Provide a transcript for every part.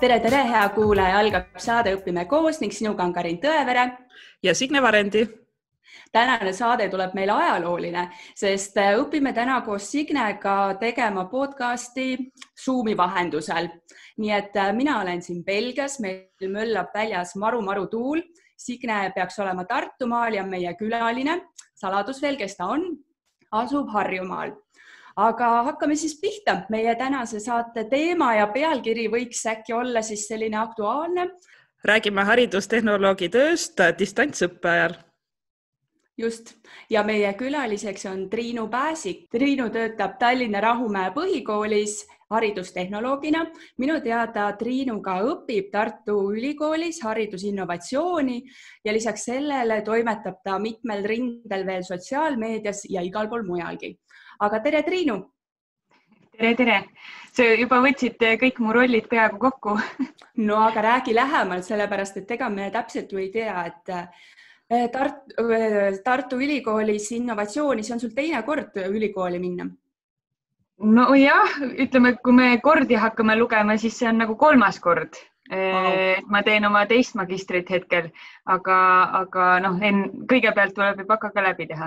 tere, tere, hea kuulaja, algab saade Õpime koos ning sinuga on Karin Tõevere. ja Signe Varendi. tänane saade tuleb meile ajalooline, sest äh, õpime täna koos Signega tegema podcasti Zoomi vahendusel. nii et äh, mina olen siin Belgias, meil möllab väljas maru-maru tuul. Signe peaks olema Tartumaal ja meie külaline, saladus veel, kes ta on, asub Harjumaal aga hakkame siis pihta. meie tänase saate teema ja pealkiri võiks äkki olla siis selline aktuaalne. räägime haridustehnoloogi tööst distantsõppe ajal. just ja meie külaliseks on Triinu Pääsik. Triinu töötab Tallinna Rahumäe põhikoolis haridustehnoloogina. minu teada Triinu ka õpib Tartu Ülikoolis haridusinnovatsiooni ja lisaks sellele toimetab ta mitmel rindel veel sotsiaalmeedias ja igal pool mujalgi aga tere, Triinu. tere, tere. sa juba võtsid kõik mu rollid peaaegu kokku no aga räägi lähemalt, sellepärast et ega me täpselt ju ei tea, et eh, Tartu, eh, Tartu Ülikoolis innovatsiooni, see on sul teine kord ülikooli minna nojah, ütleme, kui me kordi hakkame lugema, siis see on nagu kolmas kord Wow. ma teen oma teist magistrit hetkel, aga, aga noh, kõigepealt tuleb ju baka ka läbi teha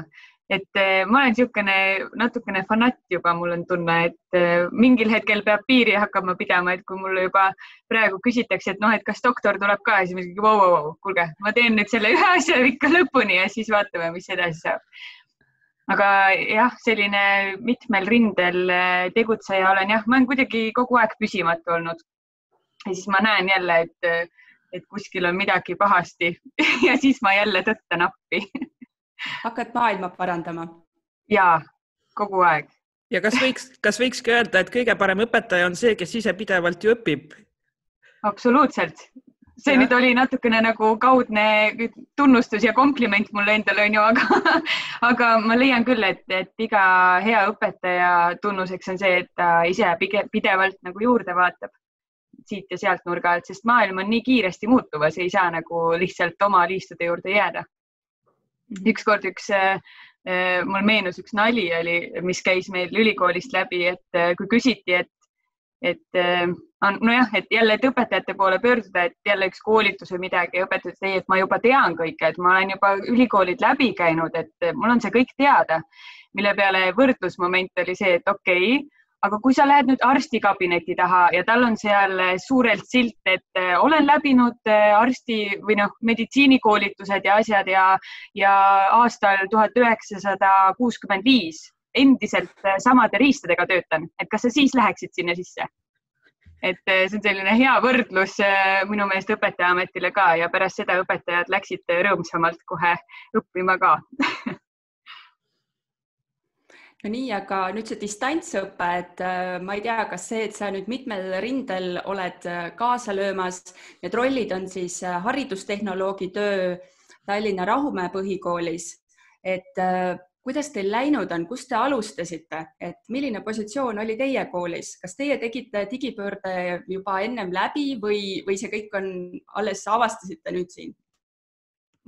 et eh, ma olen niisugune natukene fanatt juba, mul on tunne, et eh, mingil hetkel peab piiri hakkama pidama, et kui mulle juba praegu küsitakse, et noh, et kas doktor tuleb ka siis ma ütlen, vau, vau, vau, kuulge, ma teen nüüd selle ühe asja ikka lõpuni ja siis vaatame, mis edasi saab. aga jah, selline mitmel rindel eh, tegutseja olen jah, ma olen kuidagi kogu aeg püsimatu olnud. ja siis ma näen jälle, et, et kuskil on midagi pahasti ja siis ma jälle tõttan appi hakkad maailma parandama? ja kogu aeg. ja kas võiks, kas võikski öelda, et kõige parem õpetaja on see, kes ise pidevalt ju õpib? absoluutselt, see ja. nüüd oli natukene nagu kaudne tunnustus ja kompliment mulle endale onju, aga, aga ma leian küll, et, et iga hea õpetaja tunnuseks on see, et ta ise pidevalt nagu juurde vaatab siit ja sealt nurga alt, sest maailm on nii kiiresti muutuvas, ei saa nagu lihtsalt oma liistude juurde jääda ükskord üks, äh, äh, mul meenus üks nali oli, mis käis meil ülikoolist läbi, et äh, kui küsiti, et, et nojah, et jälle, et õpetajate poole pöörduda, et jälle üks koolitus või midagi, õpetajad ütlesid, ei, et ma juba tean kõike, et ma olen juba ülikoolid läbi käinud, et mul on see kõik teada. mille peale võrdlusmoment oli see, et okei okay,, aga kui sa lähed nüüd arstikabineti taha ja tal on seal suurelt silt, et äh, olen läbinud äh, arsti või noh, meditsiinikoolitused ja asjad ja, ja aastal tuhat üheksasada kuuskümmend viis endiselt samade riistadega töötan, et kas sa siis läheksid sinna sisse? et see on selline hea võrdlus minu meelest õpetajaametile ka ja pärast seda õpetajad läksid rõõmsamalt kohe õppima ka no nii, aga nüüd see distantsõpe, et äh, ma ei tea, kas see, et sa nüüd mitmel rindel oled äh, kaasa löömas, need rollid on siis äh, haridustehnoloogi töö Tallinna Rahumäe põhikoolis, et kuidas teil läinud on, kust te alustasite, et milline positsioon oli teie koolis, kas teie tegite digipöörde juba ennem läbi või, või see kõik on, alles avastasite nüüd siin?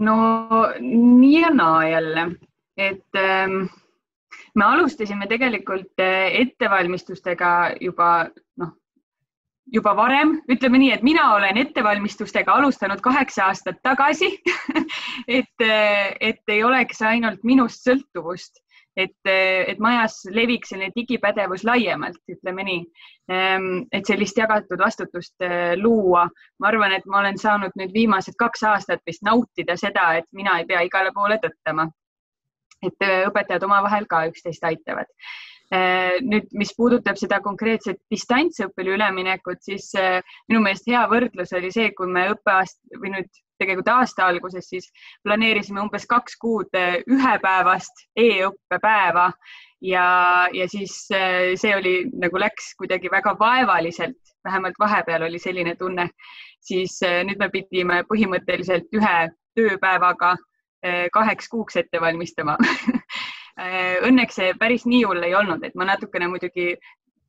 no nii ja naa jälle, et ähm me alustasime tegelikult eh, ettevalmistustega juba noh, juba varem, ütleme nii, et mina olen ettevalmistustega alustanud kaheksa aastat tagasi et, eh, et ei oleks ainult minust sõltuvust, et, eh, et majas leviks selline digipädevus laiemalt, ütleme nii. Ehm, et sellist jagatud vastutust luua. ma arvan, et ma olen saanud nüüd viimased kaks aastat vist nautida seda, et mina ei pea igale poole tõttama et äh, õpetajad omavahel ka üksteist aitavad. Äh, nüüd, mis puudutab seda konkreetset distantsõppele üleminekut, siis äh, minu meelest hea võrdlus oli see, kui me õppeaast või nüüd tegelikult aasta alguses siis planeerisime umbes kaks kuud ühepäevast e-õppepäeva ja, ja siis see oli nagu läks kuidagi väga vaevaliselt, vähemalt vahepeal oli selline tunne, siis nüüd me pidime põhimõtteliselt ühe tööpäevaga kaheks kuuks ette valmistama. Eh, Õnneks see päris nii hull ei olnud, et ma natukene muidugi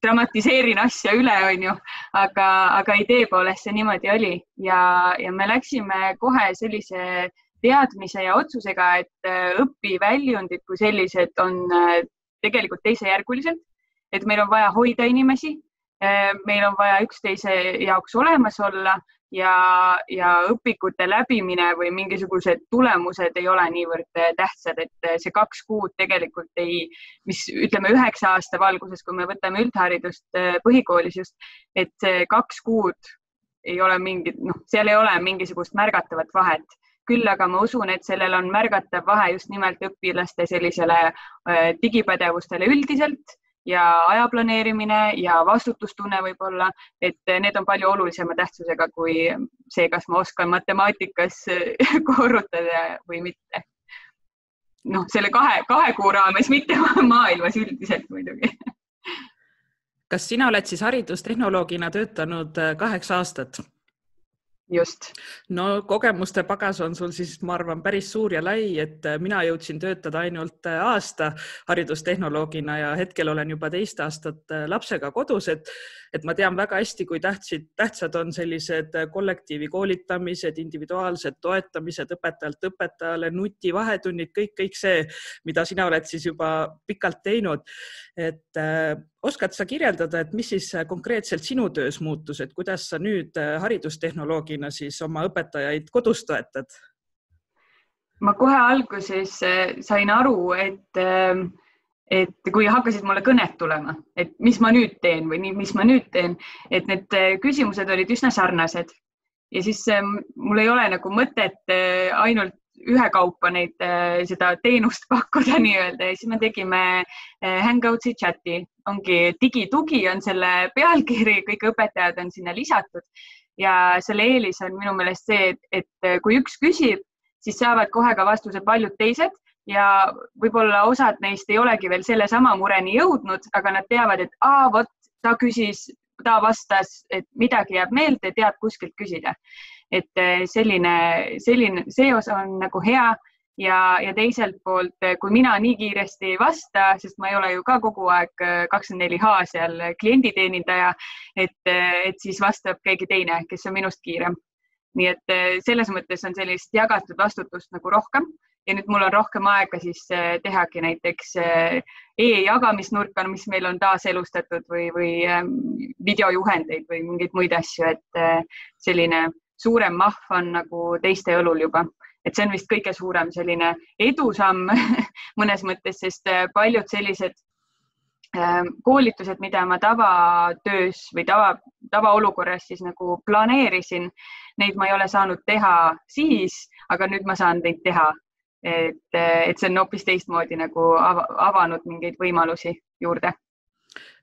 dramatiseerin asja üle, onju, aga, aga idee poolest see niimoodi oli. Ja, ja me läksime kohe sellise teadmise ja otsusega, et eh, õpiväljundid kui sellised on tegelikult teisejärgulised, et meil on vaja hoida inimesi, meil on vaja üksteise jaoks olemas olla ja, ja õpikute läbimine või mingisugused tulemused ei ole niivõrd äh, tähtsad, et äh, see kaks kuud tegelikult ei, mis ütleme üheksa aasta valguses, kui me võtame üldharidust äh, põhikoolis just, et see kaks kuud ei ole mingit, noh, seal ei ole mingisugust märgatavat vahet. Küll aga ma usun, et sellel on märgatav vahe just nimelt õpilaste sellisele digipädevustele üldiselt ja aja planeerimine ja vastutustunne võib-olla, et need on palju olulisema tähtsusega kui see, kas ma oskan matemaatikas korrutada või mitte. noh, selle kahe, kahe kuu raames, mitte maailmas üldiselt muidugi. kas sina oled siis haridustehnoloogina töötanud kaheksa aastat? Just. no kogemuste pagas on sul siis, ma arvan, päris suur ja lai, et äh, mina jõudsin töötada ainult äh, aasta haridustehnoloogina ja hetkel olen juba teist aastat äh, lapsega kodus, et et ma tean väga hästi, kui tähtsid, tähtsad on sellised kollektiivi koolitamised, individuaalsed toetamised õpetajalt õpetajale, nutivahetunnid, kõik, kõik see, mida sina oled siis juba pikalt teinud. et äh, oskad sa kirjeldada, et mis siis konkreetselt sinu töös muutus, et kuidas sa nüüd haridustehnoloogina siis oma õpetajaid kodus toetad? ma kohe alguses sain aru, et äh, et kui hakkasid mulle kõned tulema, et mis ma nüüd teen või mis ma nüüd teen, et need äh, küsimused olid üsna sarnased. Ja siis ähm, mul ei ole nagu mõtet äh, ainult ühekaupa neid, äh, seda teenust pakkuda nii-öelda. Ja siis me tegime Hangoutsi chati, ongi digitugi on selle pealkiri, kõik õpetajad on sinna lisatud. Ja selle eelis on minu meelest see, et kui üks küsib, siis saavad kohe ka vastuse paljud teised ja võib-olla osad neist ei olegi veel sellesama mureni jõudnud, aga nad teavad, et aa, vot ta küsis, ta vastas, et midagi jääb meelde, tead kuskilt küsida. et eh, selline, selline, see osa on nagu hea ja, ja teiselt poolt, eh, kui mina nii kiiresti ei vasta, sest ma ei ole ju ka kogu aeg eh, kakskümmend neli H seal klienditeenindaja, et, et siis vastab keegi teine, kes on minust kiirem. nii et selles mõttes on sellist jagatud vastutust nagu rohkem ja nüüd mul on rohkem aega siis äh, tehagi näiteks äh, e-jagamisnurka, mis meil on taaselustatud või, või ähm, videojuhendeid või mingeid muid asju, et äh, selline suurem mahv on nagu teiste õlul juba, et see on vist kõige suurem selline edusamm mõnes mõttes, sest paljud sellised ähm, koolitused, mida ma tavatöös või tava, tavaolukorras siis nagu planeerisin, neid ma ei ole saanud teha siis, aga nüüd ma saan neid teha et, et see on hoopis teistmoodi nagu avanud mingeid võimalusi juurde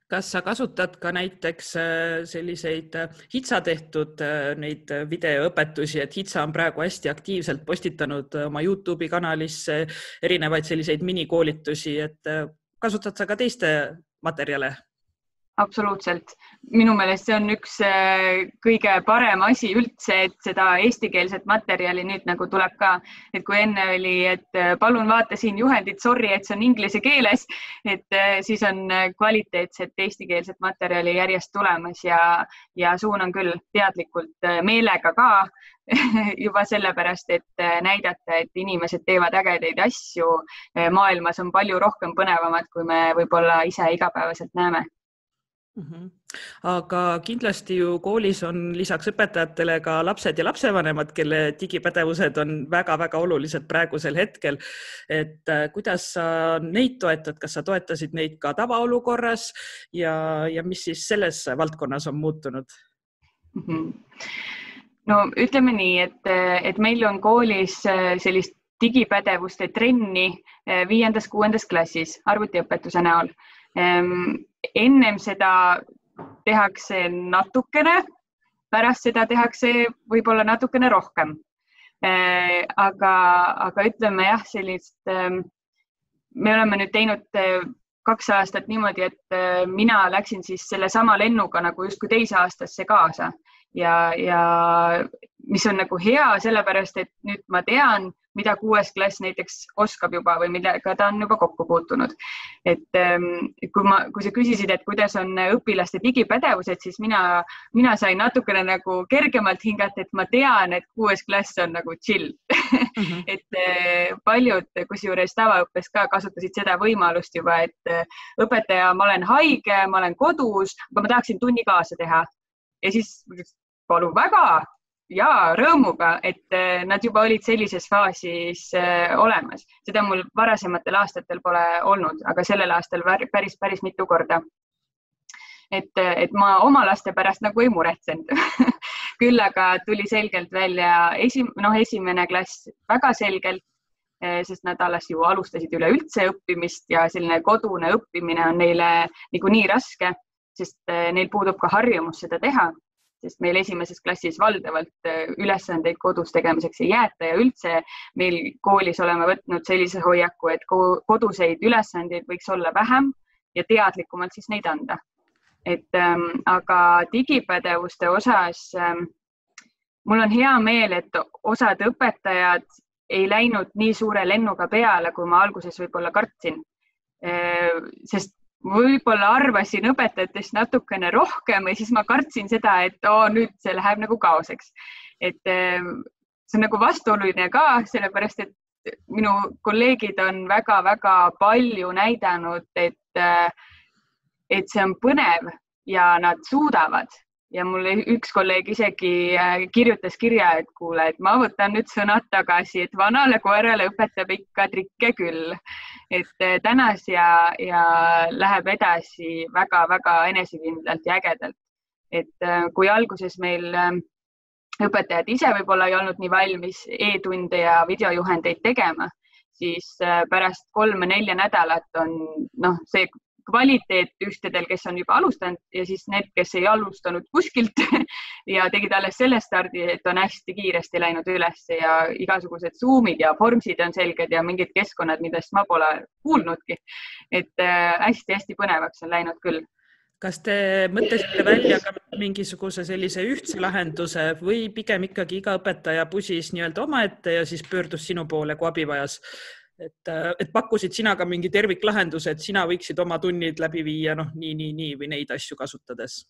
kas sa kasutad ka näiteks äh, selliseid äh, HITSA tehtud äh, neid videoõpetusi, et HITSA on praegu hästi aktiivselt postitanud oma Youtube'i kanalisse erinevaid selliseid minikoolitusi, et kasutad sa ka teiste materjale? Absoluutselt. minu meelest see on üks äh, kõige parem asi üldse, et seda eestikeelset materjali nüüd nagu tuleb ka, et kui enne oli, et äh, palun vaata siin juhendit, sorry, et see on inglise keeles, et äh, siis on kvaliteetset eestikeelset materjali järjest tulemas ja, ja suunan küll teadlikult meelega ka juba sellepärast, et näidata, et inimesed teevad ägedaid asju. maailmas on palju rohkem põnevamat, kui me võib-olla ise igapäevaselt näeme. Aga kindlasti ju koolis on lisaks õpetajatele ka lapsed ja lapsevanemad, kelle digipädevused on väga-väga olulised praegusel hetkel. et äh, kuidas sa neid toetad, kas sa toetasid neid ka tavaolukorras ja, ja mis siis selles valdkonnas on muutunud mm? -hmm. no ütleme nii, et, et meil on koolis äh, sellist digipädevuste trenni äh, viiendas-kuuendas klassis arvutiõpetuse näol Ehm, ennem seda tehakse natukene, pärast seda tehakse võib-olla natukene rohkem. Ehm, aga, aga ütleme jah, sellist, ehm, me oleme nüüd teinud kaks aastat niimoodi, et mina läksin siis sellesama lennuga nagu justkui teise aastasse kaasa ja, ja mis on nagu hea, sellepärast et nüüd ma tean, mida kuues klass näiteks oskab juba või millega ta on juba kokku puutunud. et ähm, kui ma, kui sa küsisid, et kuidas on õpilaste digipädevused, siis mina, mina sain natukene nagu kergemalt hingata, et ma tean, et kuues klass on nagu chill mm. -hmm. et äh, paljud, kusjuures tavaõppes ka kasutasid seda võimalust juba, et äh, õpetaja, ma olen haige, ma olen kodus, aga ma tahaksin tunni kaasa teha ja siis palun väga ja rõõmuga, et äh, nad juba olid sellises faasis äh, olemas. seda mul varasematel aastatel pole olnud, aga sellel aastal päris, päris mitu korda. et, et ma oma laste pärast nagu ei muretsenud küll aga tuli selgelt välja esim-, noh, esimene klass väga selgelt, äh, sest nad alles ju alustasid üleüldse õppimist ja selline kodune õppimine on neile niikuinii raske, sest neil puudub ka harjumus seda teha sest meil esimeses klassis valdavalt äh, ülesandeid kodus tegemiseks ei jäeta ja üldse meil koolis oleme võtnud sellise hoiaku, et koduseid ülesandeid võiks olla vähem ja teadlikumalt siis neid anda. et ähm, aga digipädevuste osas ähm, mul on hea meel, et osad õpetajad ei läinud nii suure lennuga peale, kui ma alguses võib-olla kartsin. Äh, sest võib-olla arvasin õpetajatest natukene rohkem ja siis ma kartsin seda, et oo, nüüd see läheb nagu kaoseks. et ehm, see on nagu vastuoluline ka, sellepärast et minu kolleegid on väga-väga palju näidanud, et, et see on põnev ja nad suudavad ja mulle üks kolleeg isegi äh, kirjutas kirja, et kuule, et ma võtan nüüd sõnad tagasi, et vanale koerale õpetab ikka trikke küll. et äh, tänas ja, ja läheb edasi väga-väga enesekindlalt ja ägedalt. et äh, kui alguses meil õpetajad ise võib-olla ei olnud nii valmis e-tunde ja videojuhendeid tegema, siis pärast kolme-nelja nädalat on noh, see kvaliteet ühtedel, kes on juba alustanud ja siis need, kes ei alustanud kuskilt ja tegid alles selle stardi, et on hästi kiiresti läinud üles ja igasugused Zoom'id ja Formsid on selged ja mingid keskkonnad, millest ma pole kuulnudki. et hästi-hästi äh, põnevaks on läinud küll kas te mõtlesite välja ka mingisuguse sellise ühtse lahenduse või pigem ikkagi iga õpetaja pusis nii-öelda omaette ja siis pöördus sinu poole, kui abi vajas? Et, äh, et pakkusid sina ka mingi terviklahenduse, et sina võiksid oma tunnid läbi viia, noh, nii, nii, nii või neid asju kasutades?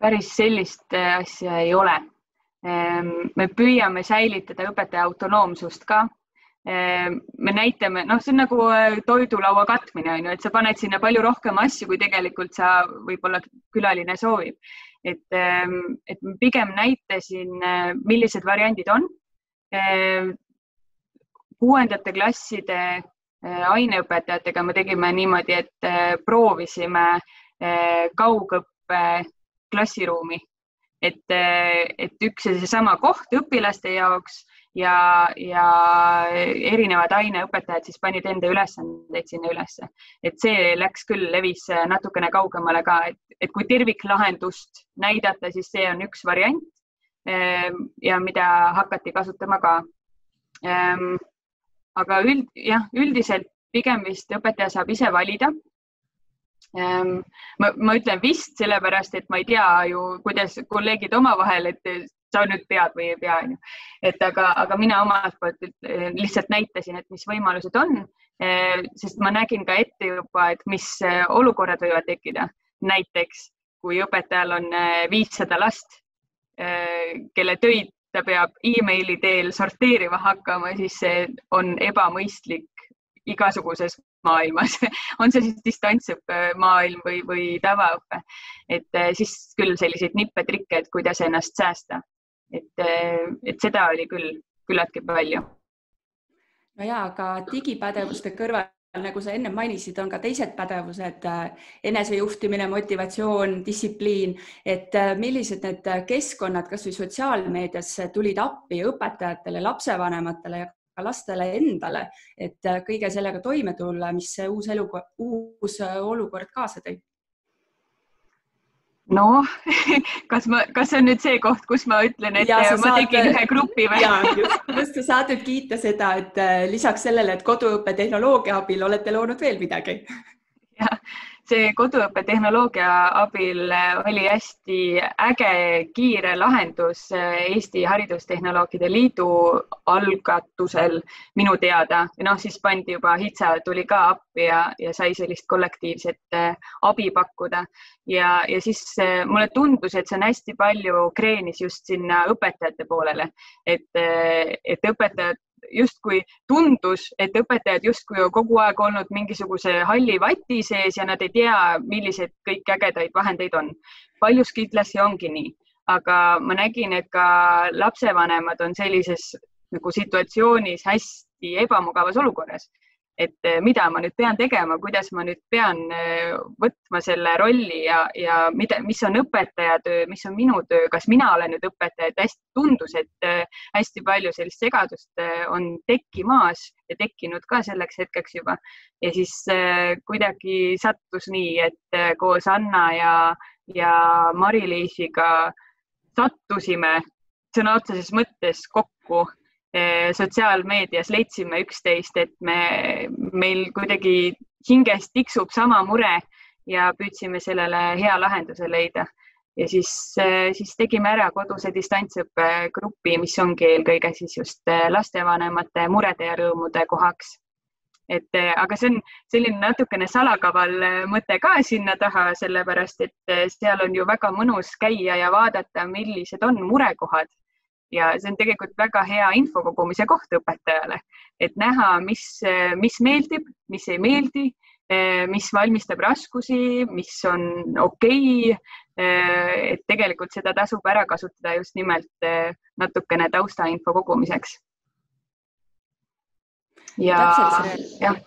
päris sellist äh, asja ei ole. Ehm, me püüame säilitada õpetaja autonoomsust ka. Ehm, me näitame, noh, see on nagu äh, toidulaua katmine on ju, et sa paned sinna palju rohkem asju, kui tegelikult sa võib-olla külaline soovib. et, ehm, et pigem näitasin, millised variandid on kuuendate klasside äh, aineõpetajatega me tegime niimoodi, et äh, proovisime äh, kaugõppe klassiruumi, et, et üks ja seesama koht õpilaste jaoks ja, ja erinevad aineõpetajad siis panid enda ülesandeid sinna ülesse. et see läks küll, levis natukene kaugemale ka, et, et kui terviklahendust näidata, siis see on üks variant ja mida hakati kasutama ka aga üld, jah, üldiselt pigem vist õpetaja saab ise valida. Ehm, ma, ma ütlen vist sellepärast, et ma ei tea ju, kuidas kolleegid omavahel, et sa nüüd pead või ei pea, onju. et aga, aga mina omalt poolt eh, lihtsalt näitasin, et mis võimalused on, eh, sest ma nägin ka ette juba, et mis eh, olukorrad võivad tekkida. näiteks kui õpetajal on viissada last, kelle töid ta peab emaili teel sorteerima hakkama, siis see on ebamõistlik igasuguses maailmas on see siis distantsõppe maailm või, või tavaõpe. et eh, siis küll selliseid nippe-trikke, et kuidas ennast säästa. et, eh, et seda oli küll küllaltki palju. no ja, aga digipädevuste kõrval nagu sa enne mainisid, on ka teised pädevused, äh, enesejuhtimine, motivatsioon, distsipliin, et äh, millised need keskkonnad kasvõi sotsiaalmeedias tulid appi õpetajatele, lapsevanematele ja ka lastele endale, et äh, kõige sellega toime tulla, mis see uus elu, uus olukord kaasa tõi? Noh, kas ma, kas see on nüüd see koht, kus ma ütlen, et ja, ma saad... tegin ühe grupi või? just, sa saad nüüd kiita seda, et äh, lisaks sellele, et koduõppe tehnoloogia abil olete loonud veel midagi. jah, see koduõppetehnoloogia abil oli hästi äge kiire lahendus Eesti Haridustehnoloogide Liidu algatusel minu teada. noh, siis pandi juba HITSA tuli ka appi ja, ja sai sellist kollektiivset äh, abi pakkuda ja, ja siis äh, mulle tundus, et see on hästi palju kreenis just sinna õpetajate poolele, et, äh, et õpetajad justkui tundus, et õpetajad justkui kogu aeg olnud mingisuguse halli vati sees ja nad ei tea, milliseid kõik ägedaid vahendeid on. paljus kindlasti ongi nii, aga ma nägin, et ka lapsevanemad on sellises nagu situatsioonis hästi ebamugavas olukorras et eh, mida ma nüüd pean tegema, kuidas ma nüüd pean eh, võtma selle rolli ja, ja mida, mis on õpetaja töö, mis on minu töö, kas mina olen nüüd õpetaja, et hästi tundus, et eh, hästi palju sellist segadust on tekkimas ja tekkinud ka selleks hetkeks juba. ja siis kuidagi sattus nii, et koos Anna ja, ja Mari-Liisiga sattusime sõna otseses mõttes kokku sotsiaalmeedias leidsime üksteist, et me, meil kuidagi hinges tiksub sama mure ja püüdsime sellele hea lahenduse leida. ja siis, eh, siis tegime ära koduse distantsõppe grupi, mis ongi eelkõige siis just eh, lastevanemate murede ja rõõmude kohaks. et aga see on selline natukene salakaval mõte ka sinna taha, sellepärast et seal on ju väga mõnus käia ja vaadata, millised on murekohad ja see on tegelikult väga hea info kogumise koht õpetajale, et näha, mis, mis meeldib, mis ei meeldi, mis valmistab raskusi, mis on okei okay.. et tegelikult seda tasub ära kasutada just nimelt natukene taustainfo kogumiseks. ja jah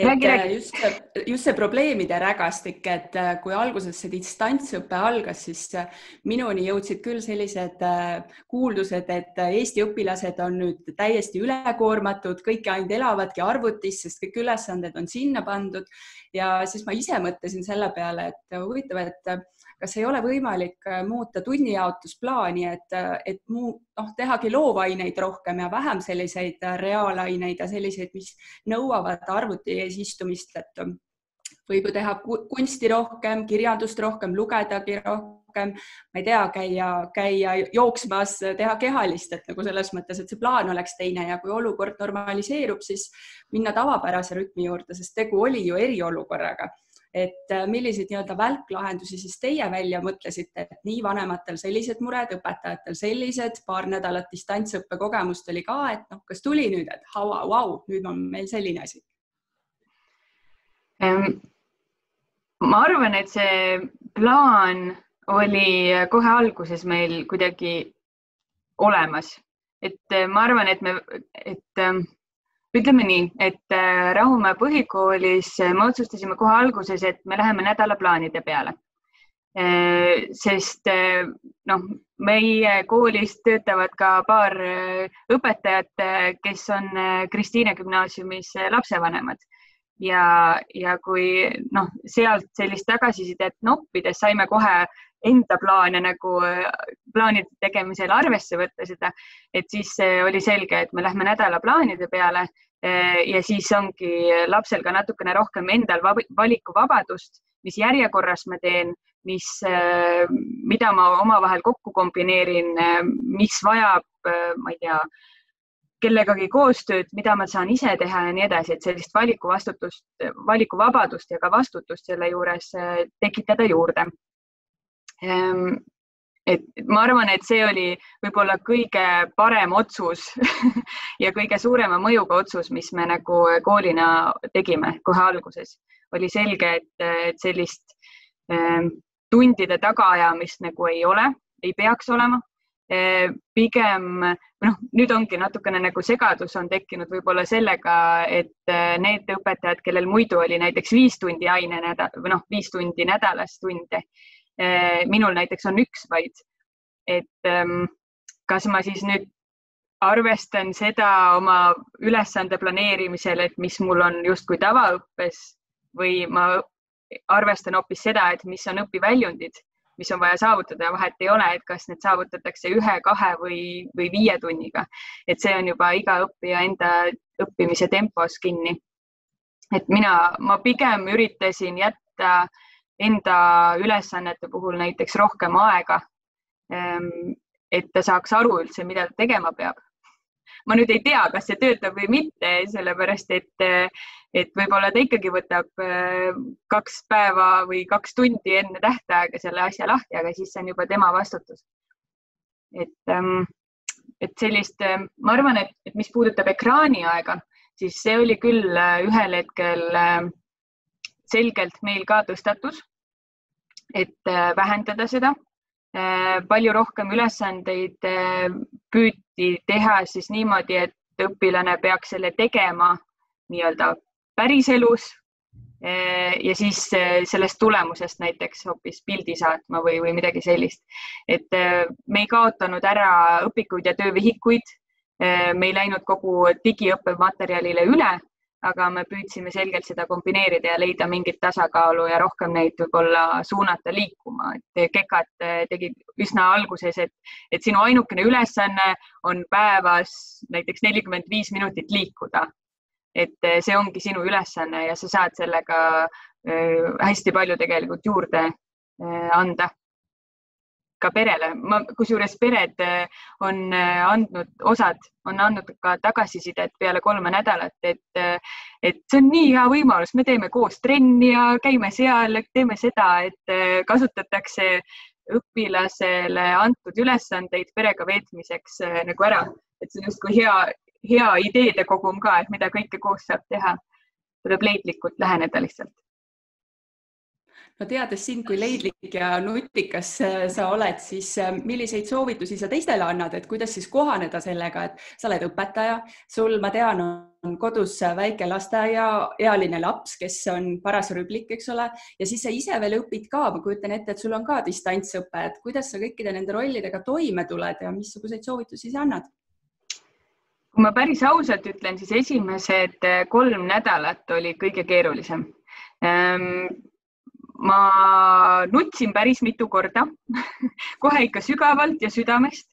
et räägi, räägi. just see, just see probleemide rägastik, et äh, kui alguses see distantsõpe algas, siis äh, minuni jõudsid küll sellised äh, kuuldused, et Eesti õpilased on nüüd täiesti ülekoormatud, kõik ainult elavadki arvutis, sest kõik ülesanded on sinna pandud ja siis ma ise mõtlesin selle peale, et huvitav, et kas ei ole võimalik äh, muuta tunnijaotusplaani, et, äh, et muu, noh, tehagi loovaineid rohkem ja vähem selliseid äh, reaalaineid ja selliseid, mis nõuavad arvuti ees istumist, et võib ju teha kunsti rohkem, kirjandust rohkem, lugedagi rohkem, ma ei tea, käia, käia jooksmas, teha kehalist, et nagu selles mõttes, et see plaan oleks teine ja kui olukord normaliseerub, siis minna tavapärase rütmi juurde, sest tegu oli ju eriolukorraga et äh, milliseid nii-öelda välklahendusi siis teie välja mõtlesite, et nii vanematel sellised mured, õpetajatel sellised, paar nädalat distantsõppe kogemust oli ka, et noh, kas tuli nüüd, et vau, vau, nüüd on meil selline asi? ma arvan, et see plaan oli kohe alguses meil kuidagi olemas, et ma arvan, et me, et ütleme nii, et äh, Rahumäe põhikoolis äh, me otsustasime kohe alguses, et me läheme nädalaplaanide peale. Äh, sest noh, meie koolis töötavad ka paar õpetajat, kes on Kristiine gümnaasiumis lapsevanemad ja, ja kui noh, sealt sellist tagasisidet noppides saime kohe enda plaane nagu plaanide tegemisel arvesse võtta seda, et siis oli selge, et me lähme nädalaplaanide peale eh, ja siis ongi lapsel ka natukene rohkem endal valikuvabadust, mis järjekorras ma teen, mis, eh, mida ma omavahel kokku kombineerin, mis vajab, eh, ma ei tea, kellegagi koostööd, mida ma saan ise teha ja nii edasi, et sellist valikuvastutust, valikuvabadust ja ka vastutust selle juures tekitada juurde et ma arvan, et see oli võib-olla kõige parem otsus ja kõige suurema mõjuga otsus, mis me nagu koolina tegime kohe alguses. oli selge, et, et sellist eh, tundide tagaajamist nagu ei ole, ei peaks olema eh,. pigem noh, nüüd ongi natukene nagu segadus on tekkinud võib-olla sellega, et eh, need õpetajad, kellel muidu oli näiteks viis tundi aine nädal või noh, viis tundi nädalas tunde minul näiteks on üks vaid. et ehm, kas ma siis nüüd arvestan seda oma ülesande planeerimisel, et mis mul on justkui tavaõppes või ma arvestan hoopis seda, et mis on õpiväljundid, mis on vaja saavutada ja vahet ei ole, et kas need saavutatakse ühe, kahe või, või viie tunniga. et see on juba iga õppija enda õppimise tempos kinni. et mina, ma pigem üritasin jätta enda ülesannete puhul näiteks rohkem aega. Ehm, et ta saaks aru üldse, mida ta tegema peab. ma nüüd ei tea, kas see töötab või mitte, sellepärast et, et võib-olla ta ikkagi võtab eh, kaks päeva või kaks tundi enne tähtaega selle asja lahti, aga siis see on juba tema vastutus. et, ehm, et sellist, ma arvan, et, et mis puudutab ekraaniaega, siis see oli küll ühel hetkel selgelt meil ka tõstatus, et vähendada seda Äh, palju rohkem ülesandeid äh, püüti teha siis niimoodi, et õpilane peaks selle tegema nii-öelda päriselus äh, ja siis sellest tulemusest näiteks hoopis pildi saatma või, või midagi sellist. et me ei kaotanud ära õpikuid ja töövihikuid. me ei läinud kogu digiõppematerjalile üle, aga me püüdsime selgelt seda kombineerida ja leida mingit tasakaalu ja rohkem neid võib-olla suunata liikuma, et kekad eh, tegid üsna alguses, et, et sinu ainukene ülesanne on päevas näiteks nelikümmend viis minutit liikuda. et eh, see ongi sinu ülesanne ja sa saad sellega eh, hästi palju tegelikult juurde anda ka perele, ma, kusjuures pered eh, on eh, andnud, osad on andnud ka tagasisidet peale kolme nädalat, et, eh, et see on nii hea võimalus, me teeme koos trenni ja käime seal, teeme seda, et kasutatakse õpilasele antud ülesandeid perega veetmiseks nagu ära, et see on justkui hea, hea ideede kogum ka, et mida kõike koos saab teha. tuleb leidlikult läheneda lihtsalt no teades sind kui leidlik ja nutikas äh, sa oled, siis äh, milliseid soovitusi sa teistele annad, et kuidas siis kohaneda sellega, et sa oled õpetaja, sul, ma tean, on kodus väike lasteaiaealine laps, kes on paras rüblik, eks ole, ja siis sa ise veel õpid ka, ma kujutan ette, et sul on ka distantsõpe, et kuidas sa kõikide nende rollidega toime tuled ja missuguseid soovitusi sa annad? kui ma päris ausalt ütlen, siis esimesed kolm nädalat oli kõige keerulisem. Ehm, ma nutsin päris mitu korda kohe ikka sügavalt ja südamest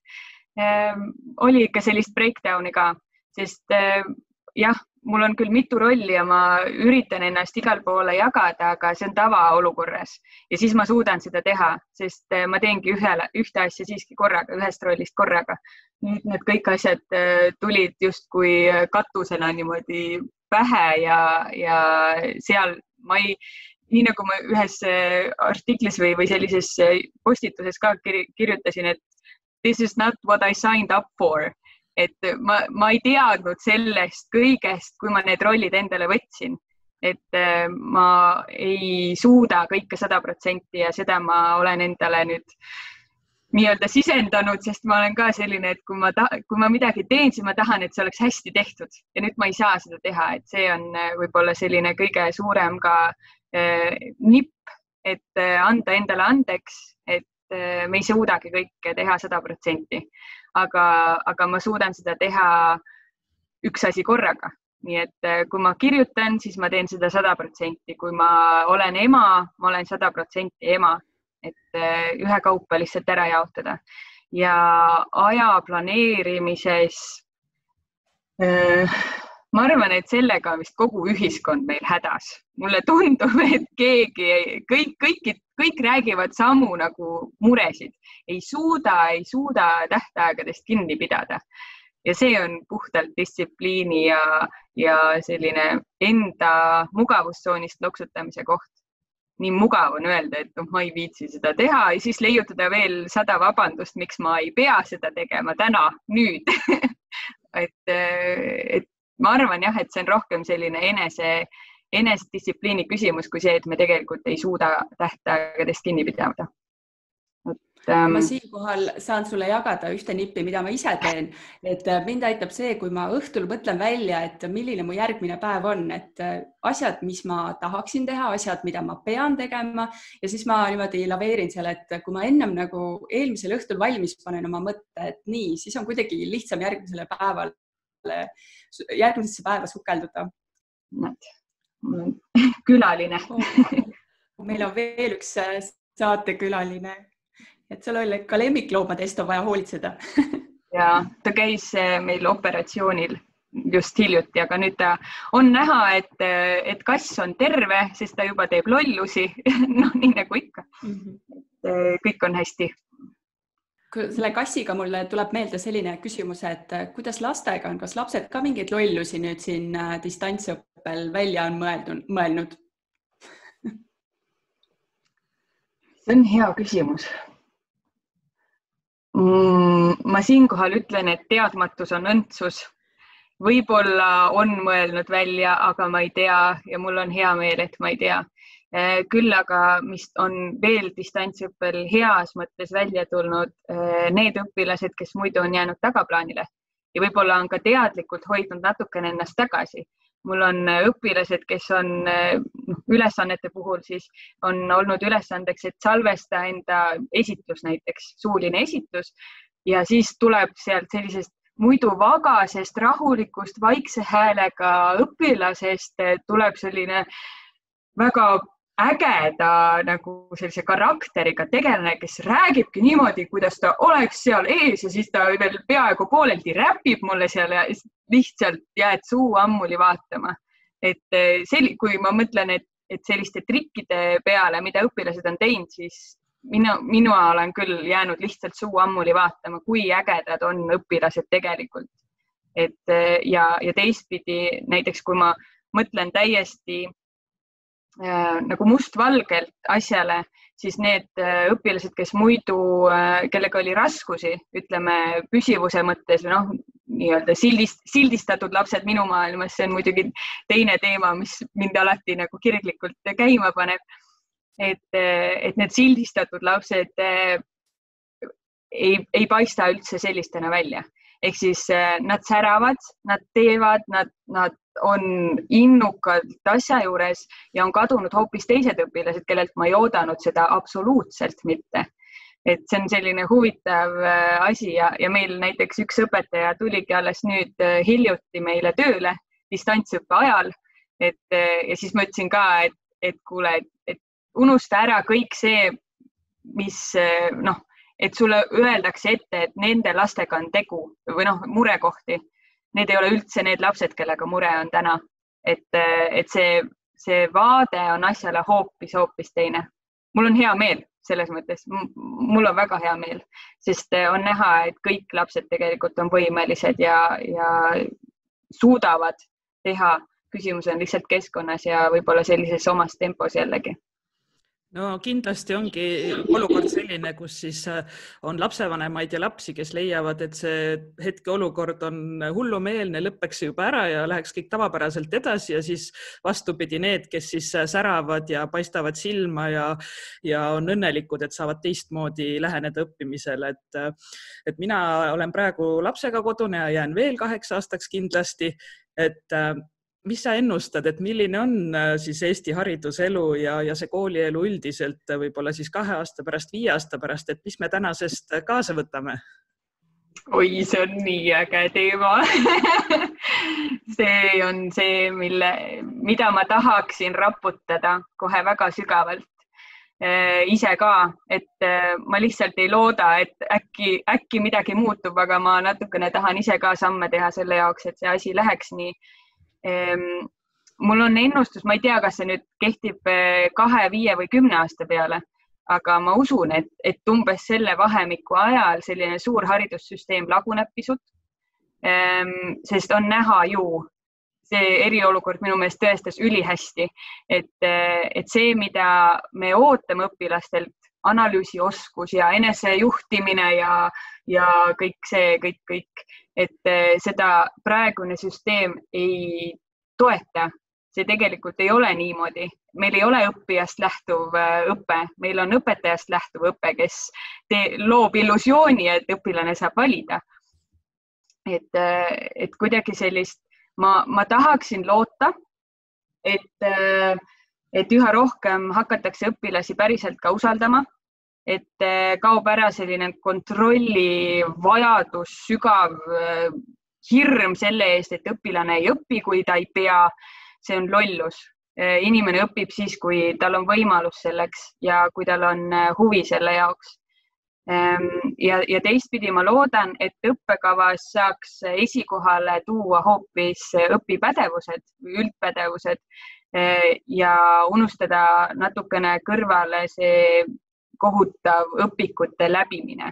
ehm,. oli ikka sellist breakdown'i ka, sest ehm, jah, mul on küll mitu rolli ja ma üritan ennast igale poole jagada, aga see on tavaolukorras ja siis ma suudan seda teha, sest ehm, ma teengi ühele, ühte asja siiski korraga, ühest rollist korraga. nüüd need kõik asjad tulid justkui katusena niimoodi pähe ja, ja seal ma ei, nii nagu ma ühes äh, artiklis või, või sellises äh, postituses ka kirjutasin, et this is not what I signed up for. et ma, ma ei teadnud sellest kõigest, kui ma need rollid endale võtsin. et äh, ma ei suuda kõike sada protsenti ja seda ma olen endale nüüd nii-öelda sisendanud, sest ma olen ka selline, et kui ma, kui ma midagi teen, siis ma tahan, et see oleks hästi tehtud ja nüüd ma ei saa seda teha, et see on võib-olla selline kõige suurem ka Äh, nipp, et äh, anda endale andeks, et äh, me ei suudagi kõike teha sada protsenti, aga, aga ma suudan seda teha üks asi korraga. nii et kui ma kirjutan, siis ma teen seda sada protsenti, kui ma olen ema, ma olen sada protsenti ema, et ühekaupa lihtsalt ära jaotada. Ja aja planeerimises ma arvan, et sellega on vist kogu ühiskond meil hädas. mulle tundub, et keegi, kõik, kõik, kõik räägivad samu nagu muresid, ei suuda, ei suuda tähtaegadest kinni pidada. ja see on puhtalt distsipliini ja, ja selline enda mugavustsoonist loksutamise koht. nii mugav on öelda, et noh, ma ei viitsi seda teha ja siis leiutada veel sada vabandust, miks ma ei pea seda tegema täna, nüüd et, et ma arvan jah, et see on rohkem selline enese, enesedistsipliini küsimus kui see, et me tegelikult ei suuda tähtaegadest kinni pidada. Ähm.... ma siinkohal saan sulle jagada ühte nippi, mida ma ise teen, et äh, mind aitab see, kui ma õhtul mõtlen välja, et milline mu järgmine päev on, et äh, asjad, mis ma tahaksin teha, asjad, mida ma pean tegema. Ja siis ma niimoodi laveerin seal, et kui ma ennem nagu eelmisel õhtul valmis panen oma mõtte, et nii, siis on kuidagi lihtsam järgmisele päevale järgmisesse päeva sukelduda. näed, mul on külaline meil on veel üks äh, saatekülaline, et sul oli ka lemmikloomade eest on vaja hoolitseda ja ta käis äh, meil operatsioonil just hiljuti, aga nüüd ta on näha, et, et kass on terve, sest ta juba teeb lollusi noh, nii nagu ikka mm. -hmm. kõik on hästi. Selle kassiga mulle tuleb meelde selline küsimus, et kuidas lastega on, kas lapsed ka mingeid lollusi nüüd siin äh, distantsõppel välja on mõeldud, mõelnud? see on hea küsimus mm,. ma siinkohal ütlen, et teadmatus on õndsus võib-olla on mõelnud välja, aga ma ei tea ja mul on hea meel, et ma ei tea. Eh, küll aga, mis on veel distantsõppel heas mõttes välja tulnud, eh, need õpilased, kes muidu on jäänud tagaplaanile ja võib-olla on ka teadlikult hoidnud natukene ennast tagasi. mul on õpilased, kes on noh, ülesannete puhul siis on olnud ülesandeks, et salvesta enda esitlus, näiteks suuline esitus ja siis tuleb sealt sellisest muidu vagasest, rahulikust, vaikse häälega õpilasest tuleb selline väga ägeda nagu sellise karakteriga tegelane, kes räägibki niimoodi, kuidas ta oleks seal ees ja siis ta veel peaaegu pooleldi räpib mulle seal ja lihtsalt jääd suu ammuli vaatama. et eh, sel-, kui ma mõtlen, et, et selliste trikkide peale, mida õpilased on teinud, siis mina, mina olen küll jäänud lihtsalt suu ammuli vaatama, kui ägedad on õpilased tegelikult. et ja, ja teistpidi näiteks kui ma mõtlen täiesti nagu mustvalgelt asjale, siis need äh, õpilased, kes muidu äh,, kellega oli raskusi, ütleme püsivuse mõttes või noh, nii-öelda sildist, sildistatud lapsed minu maailmas, see on muidugi teine teema, mis mind alati nagu kirglikult käima paneb et, et need sildistatud lapsed ei, ei paista üldse sellistena välja. ehk siis nad säravad, nad teevad, nad, nad on innukad asja juures ja on kadunud hoopis teised õpilased, kellelt ma ei oodanud seda absoluutselt mitte. et see on selline huvitav eh, asi ja, ja meil näiteks üks õpetaja tuligi alles nüüd hiljuti meile tööle distantsõppe ajal. et ja siis ma ütlesin ka, et, et kuule, et, et unusta ära kõik see, mis noh, et sulle öeldakse ette, et nende lastega on tegu või noh, murekohti. Need ei ole üldse need lapsed, kellega mure on täna. et, et see, see vaade on asjale hoopis, hoopis teine. mul on hea meel selles mõttes, mul on väga hea meel, sest on näha, et kõik lapsed tegelikult on võimelised ja, ja suudavad teha. küsimus on lihtsalt keskkonnas ja võib-olla sellises omas tempos jällegi no kindlasti ongi olukord selline, kus siis äh, on lapsevanemaid ja lapsi, kes leiavad, et see hetkeolukord on hullumeelne, lõpeks juba ära ja läheks kõik tavapäraselt edasi ja siis vastupidi, need, kes siis äh, säravad ja paistavad silma ja, ja on õnnelikud, et saavad teistmoodi läheneda õppimisele, et, äh, et mina olen praegu lapsega kodune ja jään veel kaheks aastaks kindlasti, et mis sa ennustad, et milline on äh, siis Eesti hariduselu ja, ja see koolielu üldiselt äh, võib-olla siis kahe aasta pärast, viie aasta pärast, et mis me tänasest äh, kaasa võtame? oi, see on nii äge teema see on see, mille, mida ma tahaksin raputada kohe väga sügavalt ise ka, et ma lihtsalt ei looda, et äkki, äkki midagi muutub, aga ma natukene tahan ise ka samme teha selle jaoks, et see asi läheks nii mul on ennustus, ma ei tea, kas see nüüd kehtib eh, kahe, viie või kümne aasta peale, aga ma usun, et, et umbes selle vahemiku ajal selline suur haridussüsteem laguneb pisut. Sest on näha ju, see eriolukord minu meelest tõestas ülihästi, et, eh, et see, mida me ootame õpilastelt, analüüsioskus ja enesejuhtimine ja, ja kõik see, kõik, kõik et eh, seda praegune süsteem ei toeta. see tegelikult ei ole niimoodi, meil ei ole õppijast lähtuv eh, õpe, meil on õpetajast lähtuv õpe, kes loob illusiooni, et õpilane saab valida. et, eh, et kuidagi sellist, ma, ma tahaksin loota, et, et üha rohkem hakatakse õpilasi päriselt ka usaldama et eh, kaob ära selline kontrolli vajadus, sügav eh, hirm selle eest, et õpilane ei õpi, kui ta ei pea. see on lollus. Eh, inimene õpib siis, kui tal on võimalus selleks ja kui tal on huvi selle jaoks. Ehm, ja, ja teistpidi ma loodan, et õppekavas saaks esikohale tuua hoopis õpipädevused üldpädevused ja unustada natukene kõrvale see kohutav õpikute läbimine.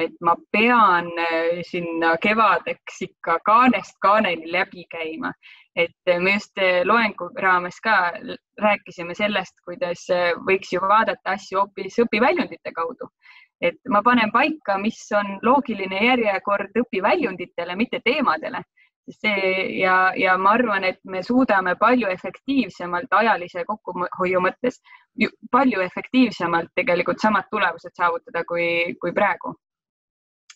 et ma pean eh, sinna kevadeks ikka kaanest kaaneni läbi käima, et me just loengu raames ka rääkisime sellest, kuidas võiks ju vaadata asju hoopis õpiväljundite kaudu et ma panen paika, mis on loogiline järjekord õpiväljunditele, mitte teemadele. See ja, ja ma arvan, et me suudame palju efektiivsemalt ajalise kokkuhoiu mõttes, palju efektiivsemalt tegelikult samad tulemused saavutada kui, kui praegu.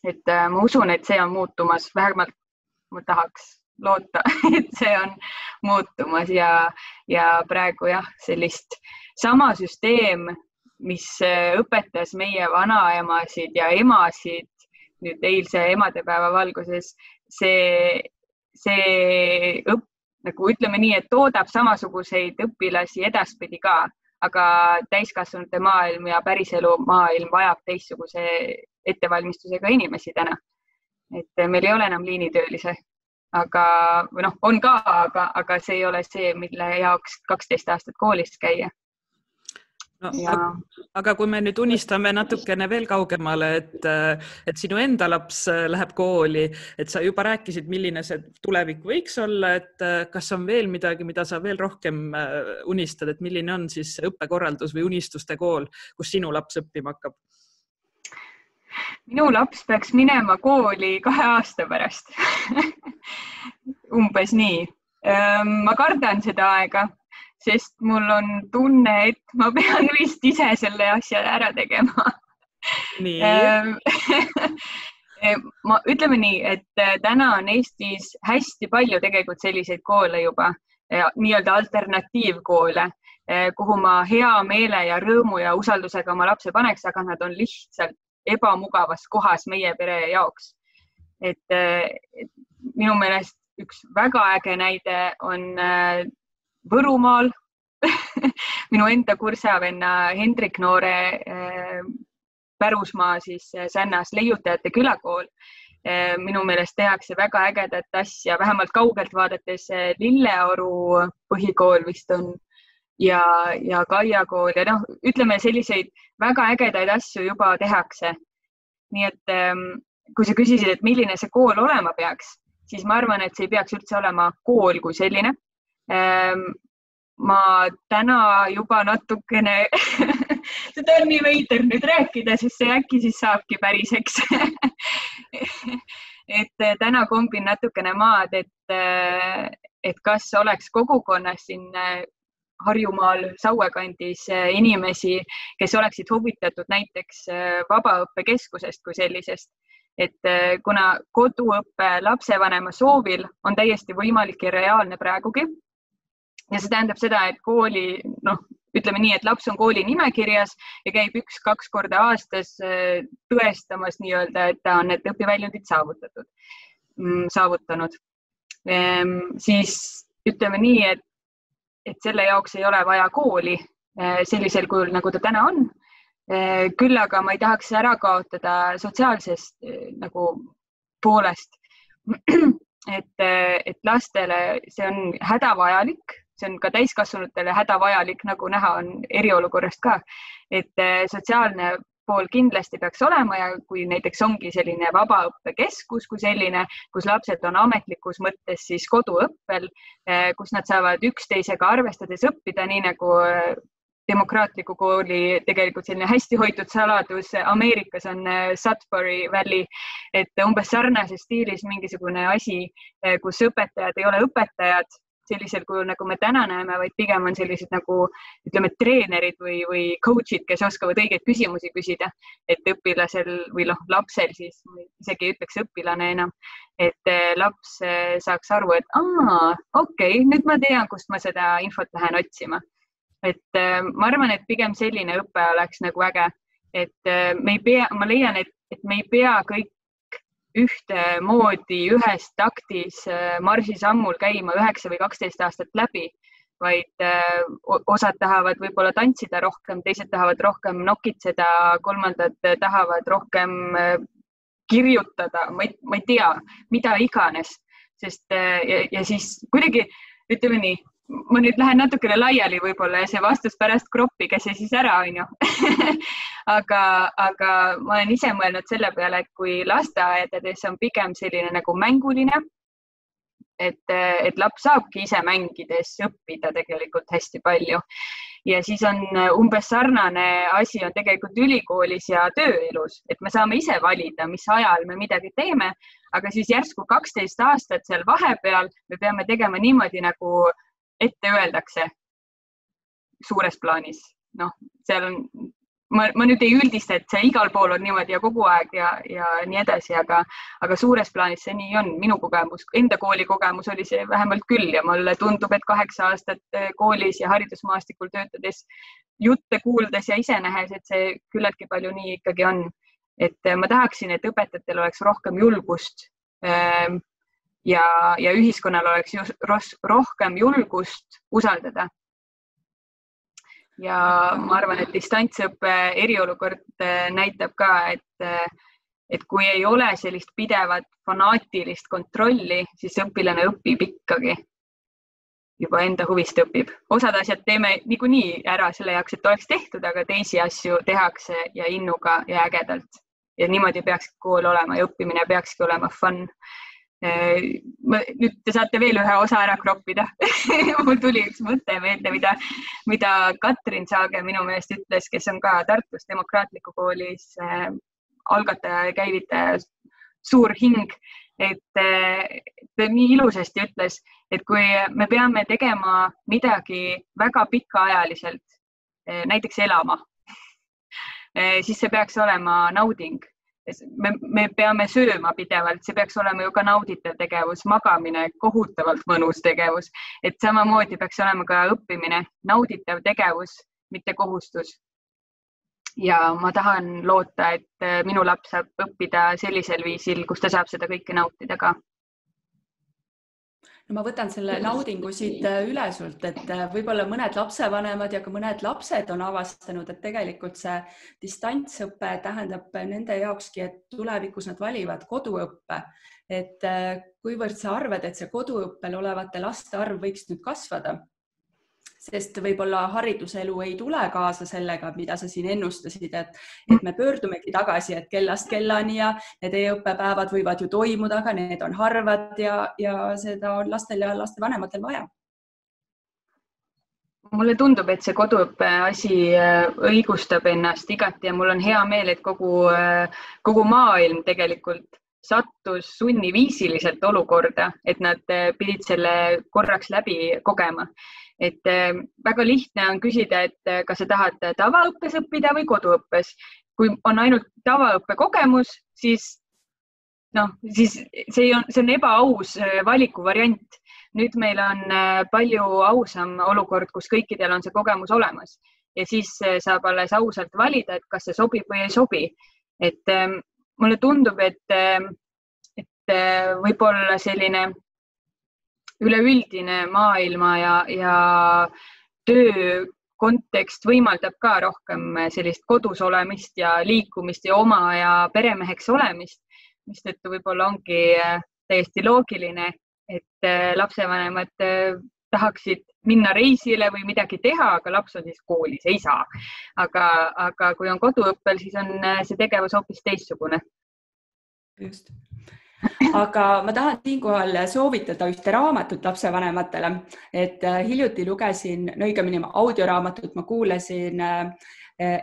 et äh, ma usun, et see on muutumas, vähemalt ma tahaks loota, et see on muutumas ja, ja praegu jah, sellist sama süsteem mis äh, õpetas meie vanaemasid ja emasid nüüd eilse emadepäeva valguses, see, see õpp, nagu ütleme nii, et toodab samasuguseid õpilasi edaspidi ka, aga täiskasvanute maailm ja päriselu maailm vajab teistsuguse ettevalmistusega inimesi täna. et meil ei ole enam liinitöölisi, aga, või noh, on ka, aga, aga see ei ole see, mille jaoks kaksteist aastat koolis käia no, ja... aga kui me nüüd unistame natukene veel kaugemale, et, et sinu enda laps läheb kooli, et sa juba rääkisid, milline see tulevik võiks olla, et kas on veel midagi, mida sa veel rohkem äh, unistad, et milline on siis õppekorraldus või unistuste kool, kus sinu laps õppima hakkab? minu laps peaks minema kooli kahe aasta pärast umbes nii. ma kardan seda aega sest mul on tunne, et ma pean vist ise selle asja ära tegema. Ehm, ma ütleme nii, et äh, täna on Eestis hästi palju tegelikult selliseid koole juba, nii-öelda alternatiivkoole, äh, kuhu ma hea meele ja rõõmu ja usaldusega oma lapse paneks, aga nad on lihtsalt ebamugavas kohas meie pere jaoks. et, äh, et minu meelest üks väga äge näide on Võrumaal minu enda kursavenna Hendrik Noore äh, pärusmaa siis äh, Sännas leiutajate külakool. Äh, minu meelest tehakse väga ägedat asja, vähemalt kaugelt vaadates Lilleoru põhikool vist on ja, ja Kaia kool ja noh, ütleme selliseid väga ägedaid asju juba tehakse. nii et ähm, kui sa küsisid, et milline see kool olema peaks, siis ma arvan, et see ei peaks üldse olema kool kui selline Ehm, ma täna juba natukene seda on nii veider nüüd rääkida, sest see äkki siis saabki päriseks et eh, täna kombin natukene maad, et, eh, et kas oleks kogukonnas siin eh, Harjumaal, Saue kandis inimesi, kes oleksid huvitatud näiteks vabaõppekeskusest kui sellisest. et kuna koduõpe lapsevanema soovil on täiesti võimalik ja reaalne praegugi ja see tähendab seda, et kooli, noh, ütleme nii, et laps on kooli nimekirjas ja käib üks-kaks korda aastas äh, tõestamas nii-öelda, et ta on need õpiväljundid saavutatud, mm, saavutanud. Ehm, siis ütleme nii, et, et selle jaoks ei ole vaja kooli äh, sellisel kujul, nagu ta täna on. Äh, küll aga ma ei tahaks ära kaotada sotsiaalsest nagu poolest et, et lastele see on hädavajalik see on ka täiskasvanutele hädavajalik, nagu näha on eriolukorrast ka. et eh, sotsiaalne pool kindlasti peaks olema ja kui näiteks ongi selline vabaõppekeskus kui selline, kus lapsed on ametlikus mõttes siis koduõppel, eh, kus nad saavad üksteisega arvestades õppida, nii nagu eh, demokraatliku kooli tegelikult selline hästi hoitud saladus Ameerikas on Sudbury Valley, et umbes sarnases stiilis mingisugune asi, kus õpetajad ei ole õpetajad sellisel kujul, nagu me täna näeme, vaid pigem on sellised nagu ütleme, treenerid või, või coach'id, kes oskavad õigeid küsimusi küsida, et õpilasel või noh, lapsel siis, isegi ei ütleks õpilane enam, et eh, laps eh, saaks aru, et aa, okei okay,, nüüd ma tean, kust ma seda infot lähen otsima. et eh, ma arvan, et pigem selline õpe oleks nagu äge, et me ei pea, ma leian, et, et me ei pea kõik ühtemoodi ühes taktis äh, marsisammul käima üheksa või kaksteist aastat läbi, vaid äh, osad tahavad võib-olla tantsida rohkem, teised tahavad rohkem nokitseda, kolmandad tahavad rohkem äh, kirjutada, ma ei, ma ei tea, mida iganes, sest ja, ja siis kuidagi ütleme nii, ma nüüd lähen natukene laiali võib-olla ja see vastus pärast kroppige see siis ära, onju. Aga, aga ma olen ise mõelnud selle peale, et kui lasteaedades on pigem selline nagu mänguline, et, et laps saabki ise mängides õppida tegelikult hästi palju. Ja siis on umbes sarnane asi on tegelikult ülikoolis ja tööelus, et me saame ise valida, mis ajal me midagi teeme, aga siis järsku kaksteist aastat seal vahepeal me peame tegema niimoodi, nagu ette öeldakse suures plaanis. noh, seal on, ma, ma nüüd ei üldista, et see igal pool on niimoodi ja kogu aeg ja, ja nii edasi, aga, aga suures plaanis see nii on. minu kogemus, enda koolikogemus oli see vähemalt küll ja mulle tundub, et kaheksa aastat eh, koolis ja haridusmaastikul töötades, jutte kuuldes ja ise nähes, et see küllaltki palju nii ikkagi on. et eh, ma tahaksin, et õpetajatel oleks rohkem julgust ähm, ja, ja ühiskonnal oleks just rohkem julgust usaldada. ja ma arvan, et distantsõppe eriolukord äh, näitab ka, et, äh, et kui ei ole sellist pidevat fanaatilist kontrolli, siis õpilane õpib ikkagi juba enda huvist õpib. osad asjad teeme niikuinii ära selle jaoks, et oleks tehtud, aga teisi asju tehakse ja innuga ja ägedalt. ja niimoodi peakski kool olema ja õppimine peakski olema fun. Äh, nüüd te saate veel ühe osa ära kroppida. Mul tuli üks mõte meelde, mida, mida Katrin Saage minu meelest ütles, kes on ka Tartus Demokraatliku Koolis äh, algataja ja käivitaja, suur hing, et äh, ta nii ilusasti ütles, et kui me peame tegema midagi väga pikaajaliselt äh,, näiteks elama siis see peaks olema nauding me, me peame sööma pidevalt, see peaks olema ju ka nauditav tegevus, magamine kohutavalt mõnus tegevus, et samamoodi peaks olema ka õppimine. Nauditav tegevus, mitte kohustus. ja ma tahan loota, et minu laps saab õppida sellisel viisil, kus ta saab seda kõike nautida ka no ma võtan selle naudingu siit äh, üle sult, et äh, võib-olla mõned lapsevanemad ja ka mõned lapsed on avastanud, et tegelikult see distantsõpe tähendab nende jaokski, et tulevikus nad valivad koduõppe. et äh, kuivõrd sa arvad, et see koduõppel olevate laste arv võiks nüüd kasvada? Sest võib-olla hariduselu ei tule kaasa sellega, mida sa siin ennustasid, et, et me pöördumegi tagasi, et kellast kellani ja need e-õppepäevad võivad ju toimuda, aga need on harvad ja, ja seda on lastel ja lastevanematel vaja. Mulle tundub, et see koduõppe asi äh, õigustab ennast igati ja mul on hea meel, et kogu, äh, kogu maailm tegelikult sattus sunniviisiliselt olukorda, et nad äh, pidid selle korraks läbi kogema et äh, väga lihtne on küsida, et äh, kas sa tahad tavaõppes õppida või koduõppes. kui on ainult tavaõppe kogemus, siis noh, siis see on, see on ebaaus äh, valikuvariant. nüüd meil on palju ausam olukord, kus kõikidel on see kogemus olemas ja siis saab alles ausalt valida, et kas see sobib või ei sobi. et ähm, mulle tundub, et, et võib-olla selline üleüldine maailma ja, ja töö kontekst võimaldab ka rohkem sellist kodus olemist ja liikumist ja oma ja peremeheks olemist, mistõttu võib-olla ongi äh, täiesti loogiline, et äh, lapsevanemad äh, tahaksid minna reisile või midagi teha, aga laps on siis koolis, ei saa. aga, aga kui on koduõppel, siis on see tegevus hoopis teistsugune. just aga ma tahan siinkohal soovitada ühte raamatut lapsevanematele, et äh, hiljuti lugesin, no õigemini audioraamatut ma kuulasin äh,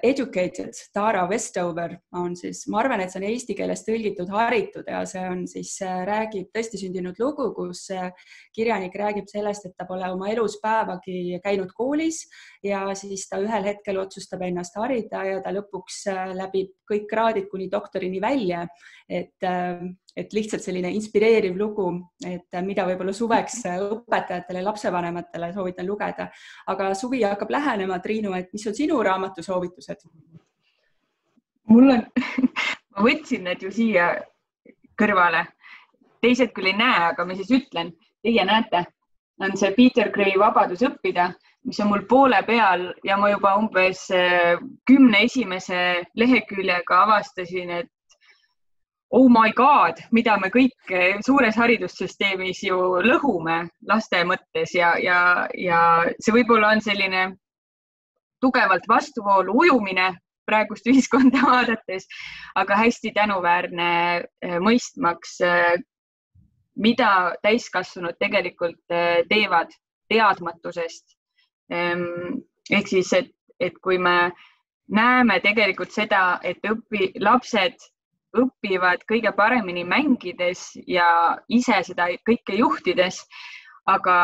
Educated, Tara Westover on siis, ma arvan, et see on eesti keeles tõlgitud Haritud ja see on siis, äh, räägib tõesti sündinud lugu, kus kirjanik räägib sellest, et ta pole oma elus päevagi käinud koolis ja siis ta ühel hetkel otsustab ennast harida ja ta lõpuks läbib kõik kraadid kuni doktorini välja. et et lihtsalt selline inspireeriv lugu, et mida võib-olla suveks õpetajatele ja lapsevanematele soovitan lugeda. aga suvi hakkab lähenema, Triinu, et mis on sinu raamatu soovitused? mul on ma võtsin need ju siia kõrvale. teised küll ei näe, aga ma siis ütlen, teie näete. on see Peter Gray Vabadus õppida, mis on mul poole peal ja ma juba umbes äh, kümne esimese leheküljega avastasin, et oh my god, mida me kõik suures haridussüsteemis ju lõhume laste mõttes ja, ja, ja see võib-olla on selline tugevalt vastuvoolu ujumine praegust ühiskonda vaadates, aga hästi tänuväärne äh, mõistmaks, äh, mida täiskasvanud tegelikult teevad teadmatusest. Ehm, ehk siis, et, et kui me näeme tegelikult seda, et õpi, lapsed õpivad kõige paremini mängides ja ise seda kõike juhtides, aga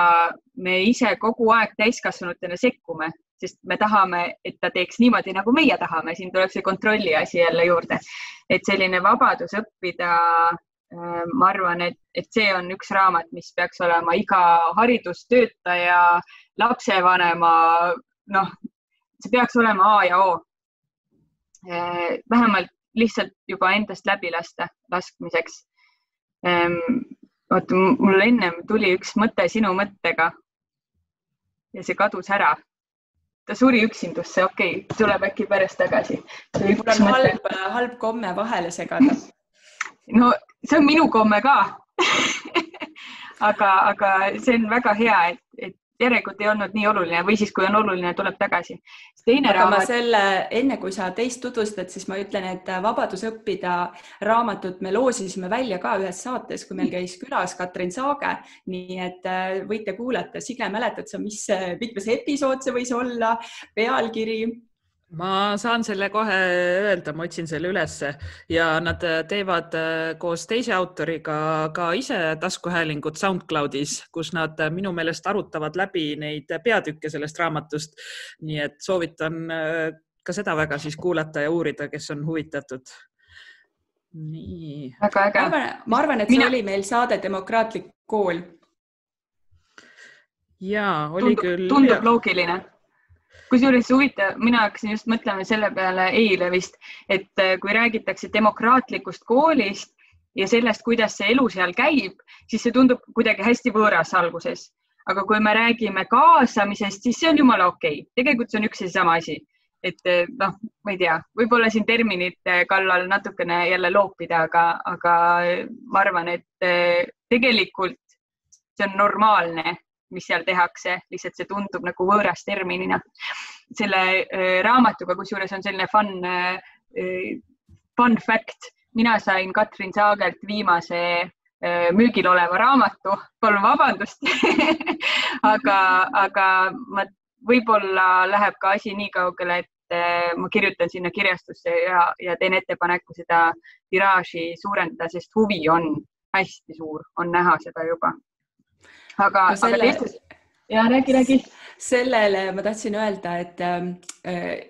me ise kogu aeg täiskasvanutena sekkume, sest me tahame, et ta teeks niimoodi, nagu meie tahame, siin tuleb see kontrolli asi jälle juurde. et selline vabadus õppida Äh, ma arvan, et, et see on üks raamat, mis peaks olema iga haridustöötaja, lapsevanema, noh, see peaks olema A ja O. Äh, vähemalt lihtsalt juba endast läbi lasta, laskmiseks. Ähm, oota, mul ennem tuli üks mõte sinu mõttega ja see kadus ära ta suri üksindusse, okei okay,, tuleb äkki pärast tagasi. mul on halb, halb komme vahele segada no see on minu komme ka aga, aga see on väga hea, et, et järelikult ei olnud nii oluline või siis, kui on oluline, tuleb tagasi. teine aga raamat. selle, enne kui sa teist tutvustad, siis ma ütlen, et Vabadus õppida raamatut me loosisime välja ka ühes saates, kui meil käis külas Katrin Saage, nii et äh, võite kuulata. Signe, mäletad sa, mis, mitmes episood see võis olla, pealkiri? Ma saan selle kohe öelda, ma otsin selle ülesse ja nad äh, teevad äh, koos teise autoriga ka ise taskuhäälingut SoundCloudis, kus nad äh, minu meelest arutavad läbi neid peatükke sellest raamatust. nii et soovitan ka seda väga siis kuulata ja uurida, kes on huvitatud. nii. väga äge. ma arvan, et see Mina... oli meil saade Demokraatlik kool. ja oli tundub, küll. tundub loogiline kusjuures huvitav, mina hakkasin just mõtlema selle peale eile vist, et äh, kui räägitakse demokraatlikust koolist ja sellest, kuidas see elu seal käib, siis see tundub kuidagi hästi võõras alguses. aga kui me räägime kaasamisest, siis see on jumala okei okay., tegelikult see on üks ja seesama asi. et äh, noh, ma ei tea, võib-olla siin terminite kallal natukene jälle loopida, aga, aga ma arvan, et äh, tegelikult see on normaalne mis seal tehakse, lihtsalt see tundub nagu võõras terminina. selle äh, raamatuga, kusjuures on selline fun äh,, fun fact, mina sain Katrin Saagelt viimase äh, müügil oleva raamatu, palun vabandust. Aga, aga ma võib-olla läheb ka asi nii kaugele, et äh, ma kirjutan sinna kirjastusse ja, ja teen ettepaneku seda tiraaži suurendada, sest huvi on hästi suur, on näha seda juba aga no, selle... aga teistes ja räägi, räägi. sellele ma tahtsin öelda, et äh,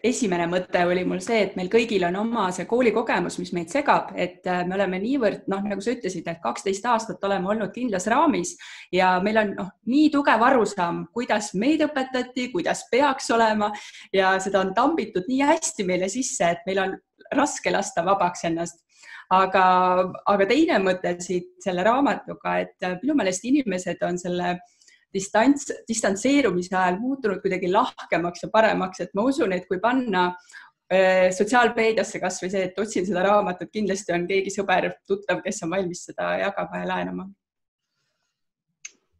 esimene mõte oli mul see, et meil kõigil on oma see koolikogemus, mis meid segab, et äh, me oleme niivõrd noh, nagu sa ütlesid, et kaksteist aastat oleme olnud kindlas raamis ja meil on noh, nii tugev arusaam, kuidas meid õpetati, kuidas peaks olema ja seda on tambitud nii hästi meile sisse, et meil on raske lasta vabaks ennast aga, aga teine mõte siit selle raamatuga, et äh, minu meelest inimesed on selle distants, distantseerumise ajal muutunud kuidagi lahkemaks ja paremaks, et ma usun, et kui panna äh, sotsiaalmeediasse kasvõi see, et otsin seda raamatut, kindlasti on keegi sõber, tuttav, kes on valmis seda jagama ja laenama.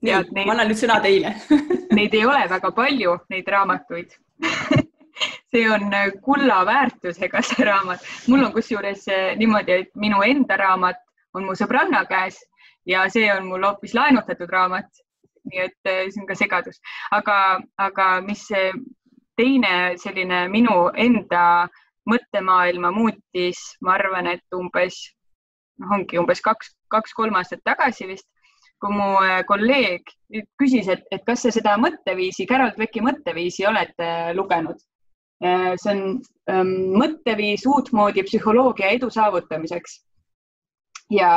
nii, ma annan nüüd sõna teile. Neid ei ole väga palju, neid raamatuid see on äh, kulla väärtusega, see raamat. mul on kusjuures äh, niimoodi, et minu enda raamat on mu sõbranna käes ja see on mul hoopis laenutatud raamat. nii et äh, see on ka segadus, aga, aga mis teine selline minu enda mõttemaailma muutis, ma arvan, et umbes, noh, ongi umbes kaks, kaks-kolm aastat tagasi vist, kui mu kolleeg küsis, et, et kas sa seda mõtteviisi, Carol Dwecki mõtteviisi oled lugenud see on ähm, mõtteviis uutmoodi psühholoogia edu saavutamiseks. ja,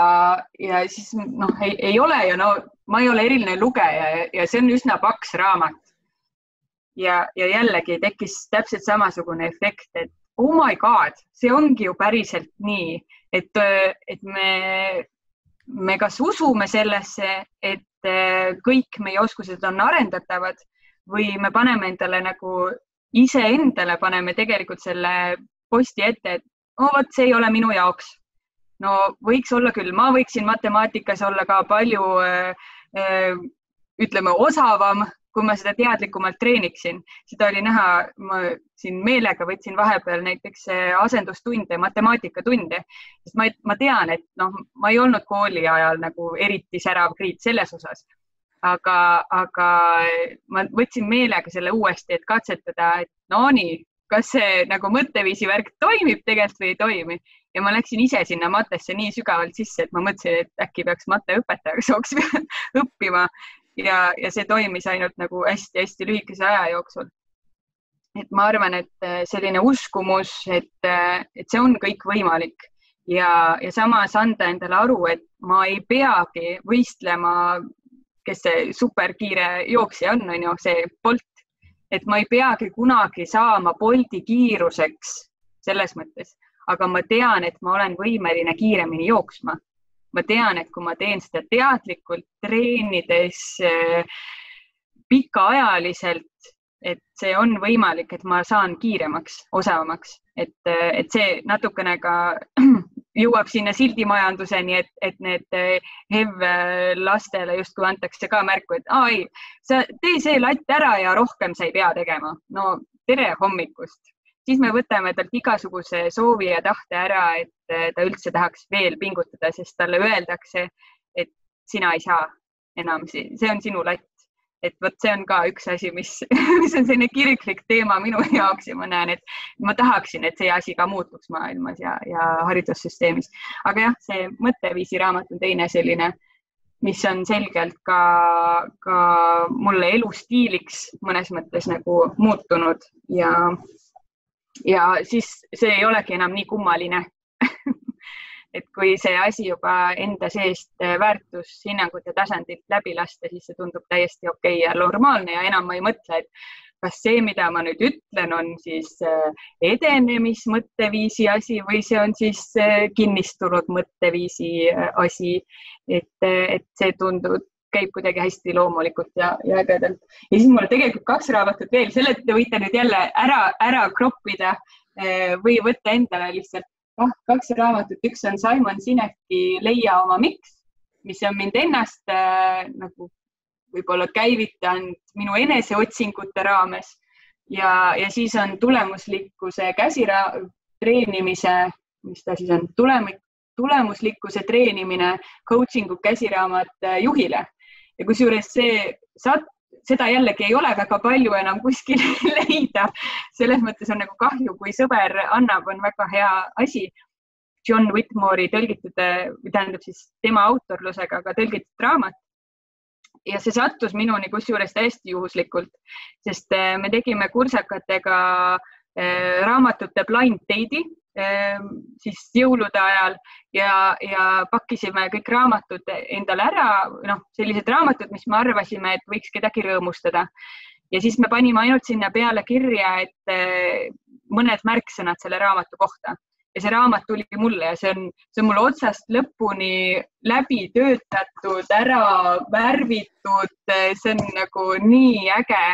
ja siis noh, ei ole ju no ma ei ole eriline lugeja ja, ja see on üsna paks raamat. ja, ja jällegi tekkis täpselt samasugune efekt, et oh my god, see ongi ju päriselt nii, et, et me, me kas usume sellesse, et äh, kõik meie oskused on arendatavad või me paneme endale nagu iseendale paneme tegelikult selle posti ette, et oh, vot see ei ole minu jaoks. no võiks olla küll, ma võiksin matemaatikas olla ka palju äh, ütleme osavam kui ma seda teadlikumalt treeniksin, seda oli näha, ma siin meelega võtsin vahepeal näiteks asendustunde, matemaatikatunde, sest ma, ma tean, et noh, ma ei olnud kooli ajal nagu eriti särav kriit selles osas. Aga, aga ma võtsin meelega selle uuesti, et katsetada, et no nii, kas see nagu mõtteviisi värk toimib tegelikult või ei toimi. Ja ma läksin ise sinna matesse nii sügavalt sisse, et ma mõtlesin, et äkki peaks mateõpetajaks hoopis õppima. Ja, ja see toimis ainult nagu hästi-hästi lühikese aja jooksul. et ma arvan, et äh, selline uskumus, et, äh, et see on kõik võimalik. Ja, ja samas anda endale aru, et ma ei peagi võistlema, kes see superkiire jooksja on, on ju, see Bolt, et ma ei peagi kunagi saama Bolti kiiruseks selles mõttes, aga ma tean, et ma olen võimeline kiiremini jooksma. Ma tean, et kui ma teen seda teadlikult, treenides äh, pikaajaliselt, et see on võimalik, et ma saan kiiremaks, osavamaks, et, äh, et see natukene ka jõuab sinna sildimajanduseni, et, et need äh, HEV lastele justkui antakse ka märku, et aa ei, sa tee see latt ära ja rohkem sa ei pea tegema. no tere hommikust siis me võtame talt igasuguse soovi ja tahte ära, et eh, ta üldse tahaks veel pingutada, sest talle öeldakse, et sina ei saa enam, see on sinu latt. Et vot see on ka üks asi, mis, mis on selline kirglik teema minu jaoks ja ma näen, et ma tahaksin, et see asi ka muutuks maailmas ja, ja haridussüsteemis. aga jah, see mõtteviisi raamat on teine selline mis on selgelt ka, ka mulle elustiiliks mõnes mõttes nagu muutunud ja ja siis see ei olegi enam nii kummaline et kui see asi juba enda seest väärtushinnangute tasandilt läbi lasta, siis see tundub täiesti okei okay ja normaalne ja enam ma ei mõtle, et kas see, mida ma nüüd ütlen, on siis äh, edenemismõtteviisi asi või see on siis äh, kinnistunud mõtteviisi asi. et, et see tundub, käib kuidagi hästi loomulikult ja, ja ägedalt. ja siis mul tegelikult kaks raamatut veel, selle te võite nüüd jälle ära, ära kroppida eh, või võtta endale lihtsalt kah, kaks raamatut, üks on Simon Sineki Leia oma miks, mis on mind ennast äh, nagu võib-olla käivitanud minu eneseotsingute raames. Ja, ja siis on tulemuslikkuse käsira-, treenimise, mis ta siis on, tulem-, tulemuslikkuse treenimine, coaching'u käsiraamat äh, juhile. Ja kusjuures see, seda jällegi ei ole väga palju enam kuskil leida. selles mõttes on nagu kahju, kui sõber annab, on väga hea asi. John Whitmore'i tõlgitud, tähendab siis tema autorlusega, aga tõlgitud raamat. ja see sattus minuni kusjuures täiesti juhuslikult, sest äh, me tegime kursakatega äh, raamatute blind date'i siis jõulude ajal ja, ja pakkisime kõik raamatud endale ära, noh, sellised raamatud, mis me arvasime, et võiks kedagi rõõmustada. ja siis me panime ainult sinna peale kirja, et eh, mõned märksõnad selle raamatu kohta. Ja see raamat tuli mulle ja see on, see on mul otsast lõpuni läbi töötatud, ära värvitud, see on nagu nii äge,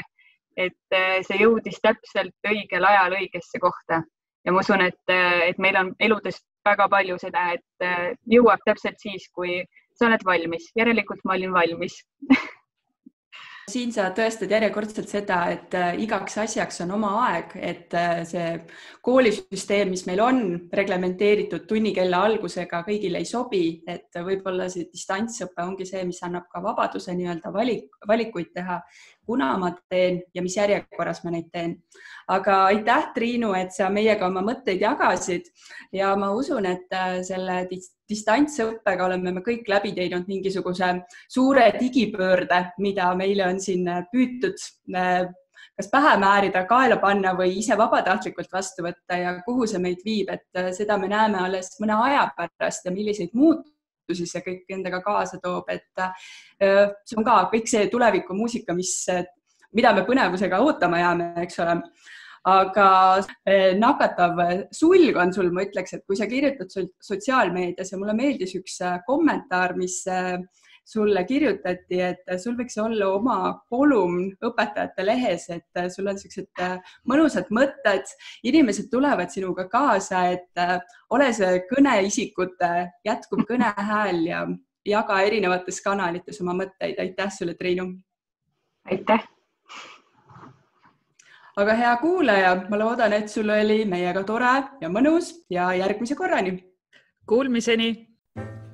et eh, see jõudis täpselt õigel ajal õigesse kohta ja ma usun, et, et meil on eludes väga palju seda, et jõuab täpselt siis, kui sa oled valmis. järelikult ma olin valmis siin sa tõestad järjekordselt seda, et äh, igaks asjaks on oma aeg, et äh, see koolisüsteem, mis meil on reglementeeritud tunnikella algusega, kõigile ei sobi, et võib-olla see distantsõpe ongi see, mis annab ka vabaduse nii-öelda valik, valikuid teha, kuna ma teen ja mis järjekorras ma neid teen. aga aitäh, Triinu, et sa meiega oma mõtteid jagasid ja ma usun, et äh, selle distantsõppega oleme me kõik läbi teinud mingisuguse suure digipöörde, mida meile on siin püütud äh, kas pähe määrida, kaela panna või ise vabatahtlikult vastu võtta ja kuhu see meid viib, et äh, seda me näeme alles mõne aja pärast ja milliseid muutusi see kõik endaga kaasa toob, et äh, see on ka kõik see tulevikumuusika, mis, mida me põnevusega ootama jääme, eks ole. Aga eh, nakatav sulg on sul, ma ütleks, et kui sa kirjutad sotsiaalmeedias ja mulle meeldis üks äh, kommentaar, mis äh, sulle kirjutati, et sul võiks olla oma kolumn õpetajate lehes, et sul on niisugused mõnusad mõtted, inimesed tulevad sinuga kaasa, et ole see kõneisikute jätkuv kõnehääl ja jaga erinevates kanalites oma mõtteid. aitäh sulle, Triinu. aitäh aga hea kuulaja, ma loodan, et sul oli meiega tore ja mõnus ja järgmise korrani. Kuulmiseni